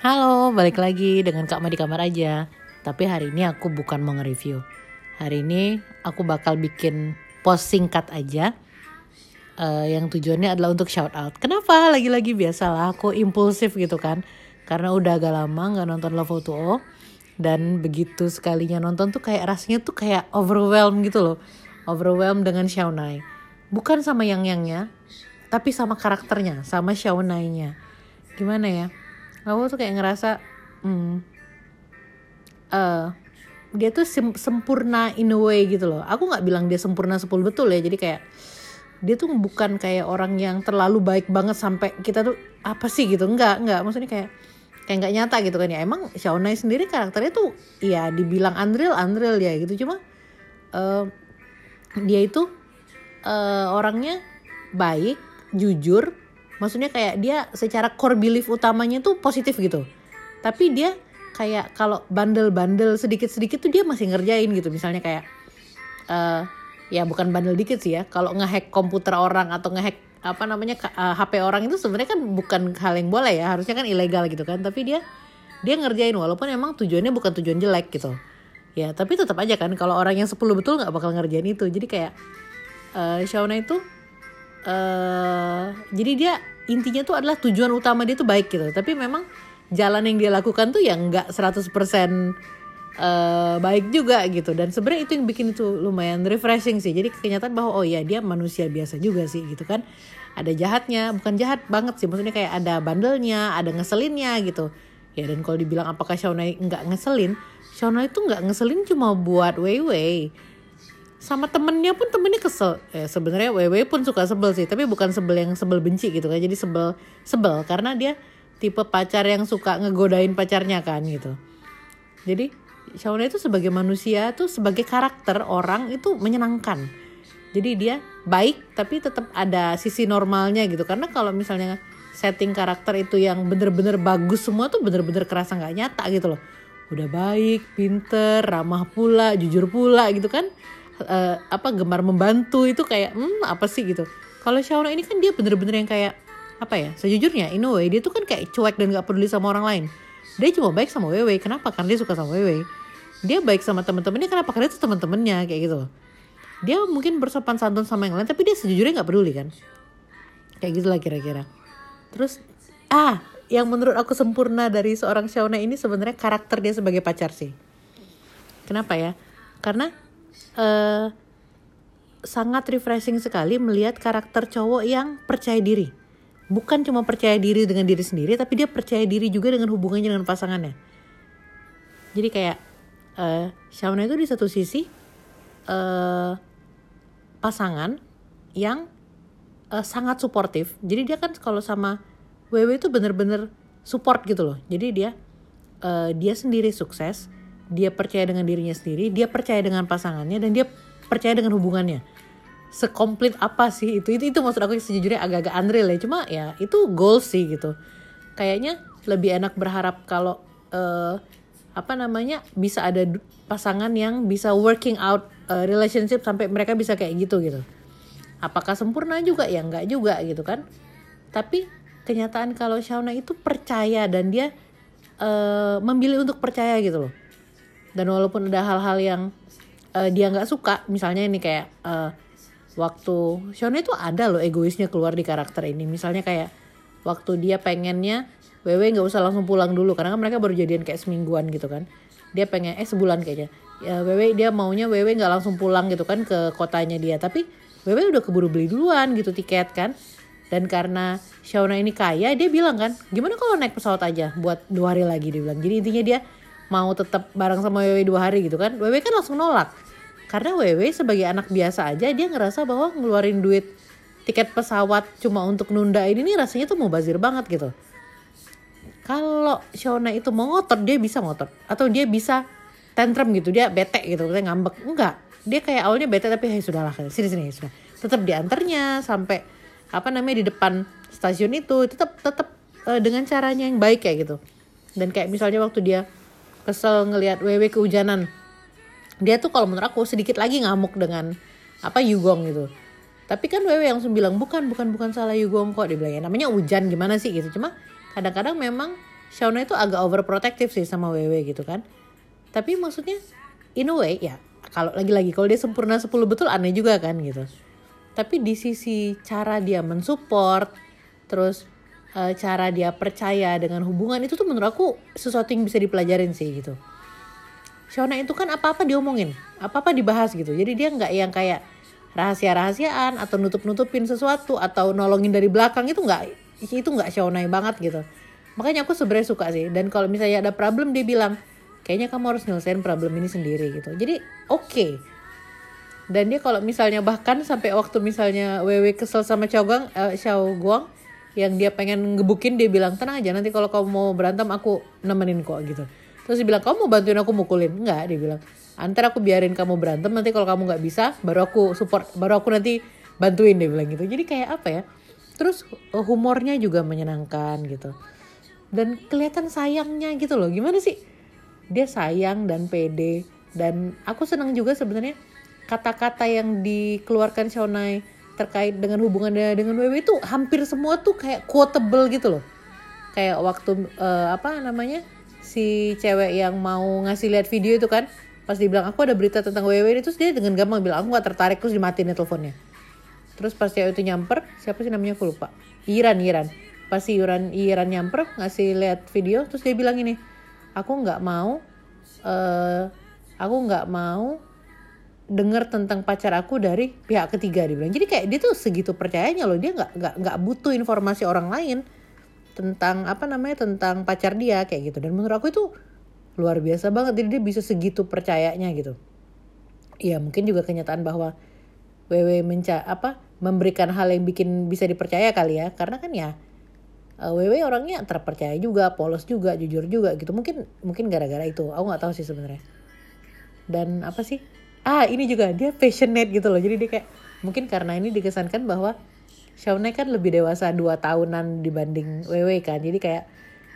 Halo, balik lagi dengan Kak Ma di kamar aja. Tapi hari ini aku bukan mau nge-review. Hari ini aku bakal bikin post singkat aja. eh, yang tujuannya adalah untuk shout out. Kenapa? Lagi-lagi biasalah aku impulsif gitu kan. Karena udah agak lama nggak nonton Love O dan begitu sekalinya nonton tuh kayak rasanya tuh kayak overwhelmed gitu loh. Overwhelmed dengan Shaunai. Bukan sama yang yangnya, tapi sama karakternya, sama Shaunai-nya. Gimana ya? Aku tuh kayak ngerasa hmm, eh dia tuh sem- sempurna in a way gitu loh. Aku nggak bilang dia sempurna 10 betul ya. Jadi kayak dia tuh bukan kayak orang yang terlalu baik banget sampai kita tuh apa sih gitu. Enggak, enggak. Maksudnya kayak kayak nggak nyata gitu kan ya. Emang Shaunai sendiri karakternya tuh ya dibilang Unreal, Unreal ya gitu. Cuma eh, dia itu eh, orangnya baik, jujur. Maksudnya kayak dia secara core belief utamanya tuh positif gitu. Tapi dia kayak kalau bandel-bandel sedikit-sedikit tuh dia masih ngerjain gitu. Misalnya kayak eh ya bukan bandel dikit sih ya. Kalau ngehack komputer orang atau ngehack apa namanya ka- eh, HP orang itu sebenarnya kan bukan hal yang boleh ya. Harusnya kan ilegal gitu kan. Tapi dia dia ngerjain walaupun emang tujuannya bukan tujuan jelek gitu. Ya, tapi tetap aja kan kalau orang yang 10 betul nggak bakal ngerjain itu. Jadi kayak eh Shauna itu eh jadi dia intinya tuh adalah tujuan utama dia tuh baik gitu. Tapi memang jalan yang dia lakukan tuh yang nggak 100% eh baik juga gitu. Dan sebenarnya itu yang bikin itu lumayan refreshing sih. Jadi kenyataan bahwa oh ya dia manusia biasa juga sih gitu kan. Ada jahatnya, bukan jahat banget sih. Maksudnya kayak ada bandelnya, ada ngeselinnya gitu. Ya dan kalau dibilang apakah Shauna nggak ngeselin, Shauna itu nggak ngeselin cuma buat Weiwei sama temennya pun temennya kesel. Eh, sebenarnya Wewe pun suka sebel sih tapi bukan sebel yang sebel benci gitu kan. Jadi sebel sebel karena dia tipe pacar yang suka ngegodain pacarnya kan gitu. Jadi Shauna itu sebagai manusia tuh sebagai karakter orang itu menyenangkan. Jadi dia baik tapi tetap ada sisi normalnya gitu. Karena kalau misalnya setting karakter itu yang bener-bener bagus semua tuh bener-bener kerasa nggak nyata gitu loh. Udah baik pinter ramah pula jujur pula gitu kan eh, apa gemar membantu itu kayak hmm apa sih? gitu. Kalau Shauna ini kan dia bener-bener yang kayak apa ya sejujurnya in a way dia tuh kan kayak cuek dan gak peduli sama orang lain. Dia cuma baik sama Wewe. Kenapa? Karena dia suka sama Wewe. Dia baik sama temen-temennya kenapa? Karena itu temen-temennya kayak gitu dia mungkin bersopan santun sama yang lain tapi dia sejujurnya nggak peduli kan? Kayak gitulah kira-kira. Terus ah yang menurut aku sempurna dari seorang Shauna ini sebenarnya karakter dia sebagai pacar sih. Kenapa ya? Karena eh sangat refreshing sekali melihat karakter cowok yang percaya diri. Bukan cuma percaya diri dengan diri sendiri, tapi dia percaya diri juga dengan hubungannya dengan pasangannya. Jadi kayak eh Shauna itu di satu sisi eh pasangan yang eh, sangat suportif. Jadi dia kan kalau sama Wewe itu bener-bener support gitu loh. Jadi dia eh, dia sendiri sukses, dia percaya dengan dirinya sendiri, dia percaya dengan pasangannya dan dia percaya dengan hubungannya. Sekomplit apa sih itu? Itu itu maksud aku sejujurnya agak-agak unreal ya. Cuma ya itu goal sih gitu. Kayaknya lebih enak berharap kalau eh, apa namanya bisa ada pasangan yang bisa working out eh, relationship sampai mereka bisa kayak gitu gitu. Apakah sempurna juga ya enggak juga gitu kan? Tapi kenyataan kalau Shauna itu percaya dan dia eh, memilih untuk percaya gitu loh. Dan walaupun ada hal-hal yang eh, dia nggak suka, misalnya ini kayak eh, waktu Shauna itu ada loh egoisnya keluar di karakter ini. Misalnya kayak waktu dia pengennya Wewe nggak usah langsung pulang dulu karena kan mereka baru jadian kayak semingguan gitu kan. Dia pengen eh sebulan kayaknya. Ya Wewe dia maunya Wewe nggak langsung pulang gitu kan ke kotanya dia, tapi Wewe udah keburu beli duluan gitu tiket kan. Dan karena Shauna ini kaya, dia bilang kan, gimana kalau naik pesawat aja buat dua hari lagi dia bilang. Jadi intinya dia mau tetap bareng sama Wewe dua hari gitu kan. Wewe kan langsung nolak. Karena Wewe sebagai anak biasa aja dia ngerasa bahwa ngeluarin duit tiket pesawat cuma untuk nunda ini nih rasanya tuh mau bazir banget gitu. Kalau Shauna itu mau ngotot dia bisa ngotot atau dia bisa tantrum gitu dia bete gitu dia ngambek enggak dia kayak awalnya bete tapi hey sudahlah sini sini sudah tetap diantarnya sampai apa namanya di depan stasiun itu tetap tetap eh, dengan caranya yang baik kayak gitu dan kayak misalnya waktu dia kesel ngelihat Wewe kehujanan. Dia tuh kalau menurut aku sedikit lagi ngamuk dengan apa Yugong gitu. Tapi kan Wewe langsung bilang bukan bukan bukan salah Yugong kok. Dia bilang ya namanya hujan gimana sih? Gitu. Cuma kadang-kadang memang Shauna itu agak overprotective sih sama Wewe gitu kan. Tapi maksudnya in a way ya kalau lagi-lagi kalau dia sempurna 10 betul aneh juga kan gitu. Tapi di sisi cara dia mensupport terus uh, cara dia percaya dengan hubungan itu tuh menurut aku sesuatu yang bisa dipelajarin sih gitu. Shona itu kan apa-apa diomongin apa-apa dibahas gitu. Jadi dia nggak yang kayak rahasia-rahasiaan atau nutup-nutupin sesuatu atau nolongin dari belakang itu nggak itu nggak Shona banget gitu. Makanya aku sebenarnya suka sih. Dan kalau misalnya ada problem dia bilang kayaknya kamu harus nyelesain problem ini sendiri gitu. Jadi oke. Okay. dan dia kalau misalnya bahkan sampai waktu misalnya Wewe kesel sama Xiao Guang, uh, Xiao Guang yang dia pengen ngebukin dia bilang tenang aja nanti kalau kamu mau berantem aku nemenin kok gitu. Terus dia bilang kamu mau bantuin aku mukulin? Enggak dia bilang. Antar aku biarin kamu berantem nanti kalau kamu nggak bisa baru aku support baru aku nanti bantuin dia bilang gitu. Jadi kayak apa ya? Terus eh, humornya juga menyenangkan gitu. Dan kelihatan sayangnya gitu loh. Gimana sih? Dia sayang dan pede. Dan aku senang juga sebenarnya kata-kata yang dikeluarkan Shonai terkait dengan hubungannya dengan Wewe itu hampir semua tuh kayak quotable gitu loh. Kayak waktu uh, apa namanya si cewek yang mau ngasih lihat video itu kan pas dibilang aku ada berita tentang Wewe itu dia dengan gampang bilang aku gak tertarik terus dimatiin teleponnya. Terus pas cewek itu nyamper siapa sih namanya aku lupa. Iran Iran. Pas si Iran Iran nyamper ngasih lihat video terus dia bilang ini aku nggak mau uh, aku nggak mau dengar tentang pacar aku dari pihak ketiga dia bilang. Jadi kayak dia tuh segitu percayanya loh dia nggak nggak nggak butuh informasi orang lain tentang apa namanya tentang pacar dia kayak gitu. Dan menurut aku itu luar biasa banget jadi dia bisa segitu percayanya gitu. Ya mungkin juga kenyataan bahwa WW menca apa memberikan hal yang bikin bisa dipercaya kali ya. Karena kan ya WW orangnya terpercaya juga polos juga jujur juga gitu. Mungkin mungkin gara-gara itu. Aku nggak tahu sih sebenarnya. Dan apa sih ah ini juga dia passionate gitu loh. Jadi dia kayak mungkin karena ini dikesankan bahwa Shawnee kan lebih dewasa 2 tahunan dibanding Wewe kan. Jadi kayak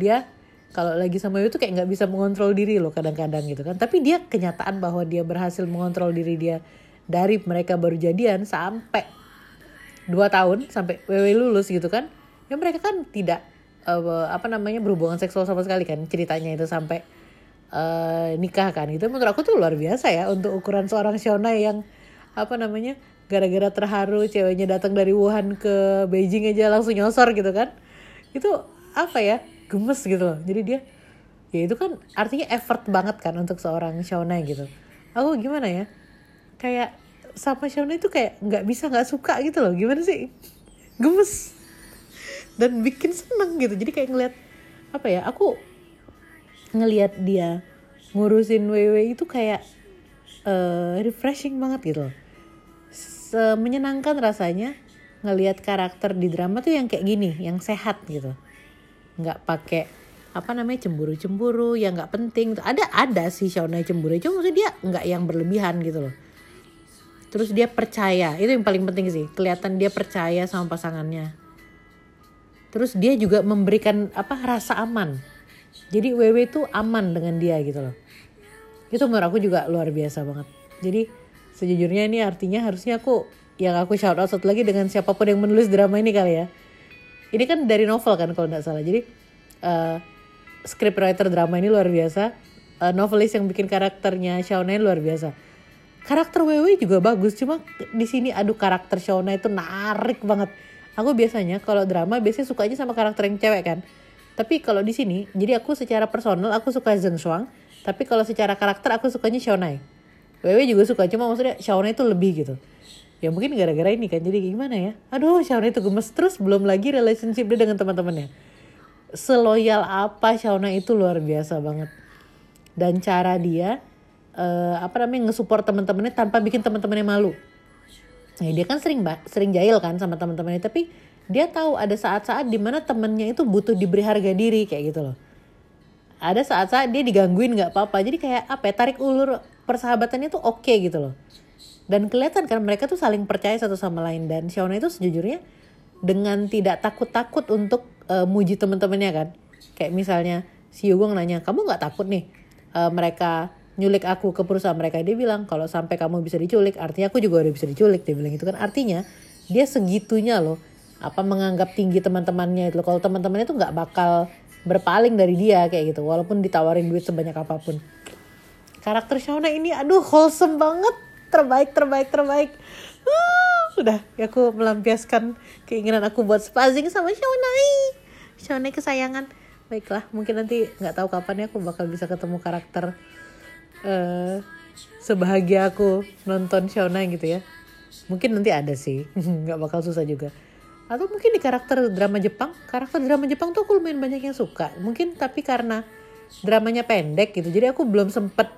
dia kalau lagi sama Wewe tuh kayak nggak bisa mengontrol diri loh kadang-kadang gitu kan. Tapi dia kenyataan bahwa dia berhasil mengontrol diri dia dari mereka baru jadian sampai 2 tahun sampai Wewe lulus gitu kan. Ya mereka kan tidak uh, apa namanya berhubungan seksual sama sekali kan ceritanya itu sampai uh, nikah kan itu menurut aku tuh luar biasa ya untuk ukuran seorang Shona yang apa namanya gara-gara terharu ceweknya datang dari Wuhan ke Beijing aja langsung nyosor gitu kan. Itu apa ya gemes gitu loh. Jadi dia ya itu kan artinya effort banget kan untuk seorang Shona gitu. Aku gimana ya kayak sama Shona itu kayak nggak bisa nggak suka gitu loh. Gimana sih? Gemes. Dan bikin seneng gitu. Jadi kayak ngeliat apa ya aku ngelihat dia ngurusin WW itu kayak uh, refreshing banget gitu loh. menyenangkan rasanya ngelihat karakter di drama tuh yang kayak gini, yang sehat gitu. Nggak pakai apa namanya cemburu-cemburu yang nggak penting. Ada ada sih Shauna cemburu, cuma maksudnya dia nggak yang berlebihan gitu loh. Terus dia percaya, itu yang paling penting sih. Kelihatan dia percaya sama pasangannya. Terus dia juga memberikan apa rasa aman jadi WW itu aman dengan dia gitu loh. Itu menurut aku juga luar biasa banget. Jadi sejujurnya ini artinya harusnya aku yang aku shout out satu lagi dengan siapa pun yang menulis drama ini kali ya. Ini kan dari novel kan kalau nggak salah. Jadi uh, script writer drama ini luar biasa. Uh, novelis yang bikin karakternya Shauna luar biasa. Karakter WW juga bagus cuma di sini aduh karakter Shauna itu narik banget. Aku biasanya kalau drama biasanya suka aja sama karakter yang cewek kan tapi kalau di sini, jadi aku secara personal aku suka Zheng Shuang, tapi kalau secara karakter aku sukanya Xiaonai. Wewe juga suka, cuma maksudnya Xiaonai itu lebih gitu. Ya mungkin gara-gara ini kan, jadi gimana ya? Aduh, Xiaonai itu gemes terus, belum lagi relationship dia dengan teman-temannya. Seloyal apa Xiaonai itu luar biasa banget. Dan cara dia uh, apa namanya ngesupport teman-temannya tanpa bikin teman-temannya malu. Nah, dia kan sering sering jahil kan sama teman-temannya, tapi dia tahu ada saat-saat di mana temennya itu butuh diberi harga diri kayak gitu loh. Ada saat-saat dia digangguin nggak apa-apa jadi kayak apa ya tarik ulur persahabatannya tuh oke okay gitu loh. Dan kelihatan kan mereka tuh saling percaya satu sama lain dan Shauna itu sejujurnya dengan tidak takut-takut untuk uh, muji temen-temennya kan. Kayak misalnya si Yugong nanya kamu nggak takut nih uh, mereka nyulik aku ke perusahaan mereka. Dia bilang kalau sampai kamu bisa diculik artinya aku juga udah bisa diculik dia bilang itu kan. Artinya dia segitunya loh apa menganggap tinggi teman-temannya itu kalau teman-temannya tuh nggak bakal berpaling dari dia kayak gitu walaupun ditawarin duit sebanyak apa pun. Karakter Shauna ini aduh wholesome banget. Terbaik terbaik terbaik. Udah ya aku melampiaskan keinginan aku buat spazing sama Shauna. Shauna kesayangan. Baiklah mungkin nanti nggak tahu kapan ya aku bakal bisa ketemu karakter uh, sebahagia aku nonton Shauna gitu ya. Mungkin nanti ada sih nggak bakal susah juga. Atau mungkin di karakter drama Jepang karakter drama Jepang tuh aku lumayan banyak yang suka. Mungkin tapi karena dramanya pendek gitu jadi aku belum sempet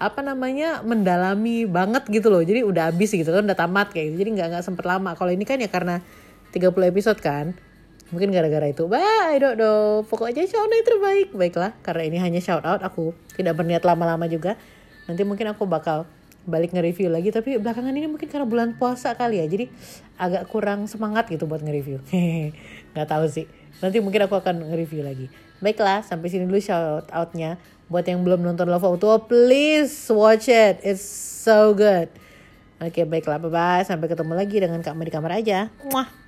apa namanya mendalami banget gitu loh. Jadi udah habis gitu kan udah tamat kayak gitu. Jadi nggak nggak sempet lama. Kalau ini kan ya karena 30 episode kan mungkin gara-gara itu bye I don't know pokoknya shout out terbaik. Baiklah karena ini hanya shout out aku tidak berniat lama-lama juga. Nanti mungkin aku bakal balik nge-review lagi tapi belakangan ini mungkin karena bulan puasa kali ya jadi agak kurang semangat gitu buat nge-review. Nggak tahu sih. Nanti mungkin aku akan nge-review lagi. Baiklah sampai sini dulu shout outnya buat yang belum nonton Love Auto please watch it. It's so good. Oke baiklah bye bye sampai ketemu lagi dengan Kak Ma di kamar aja. Muah.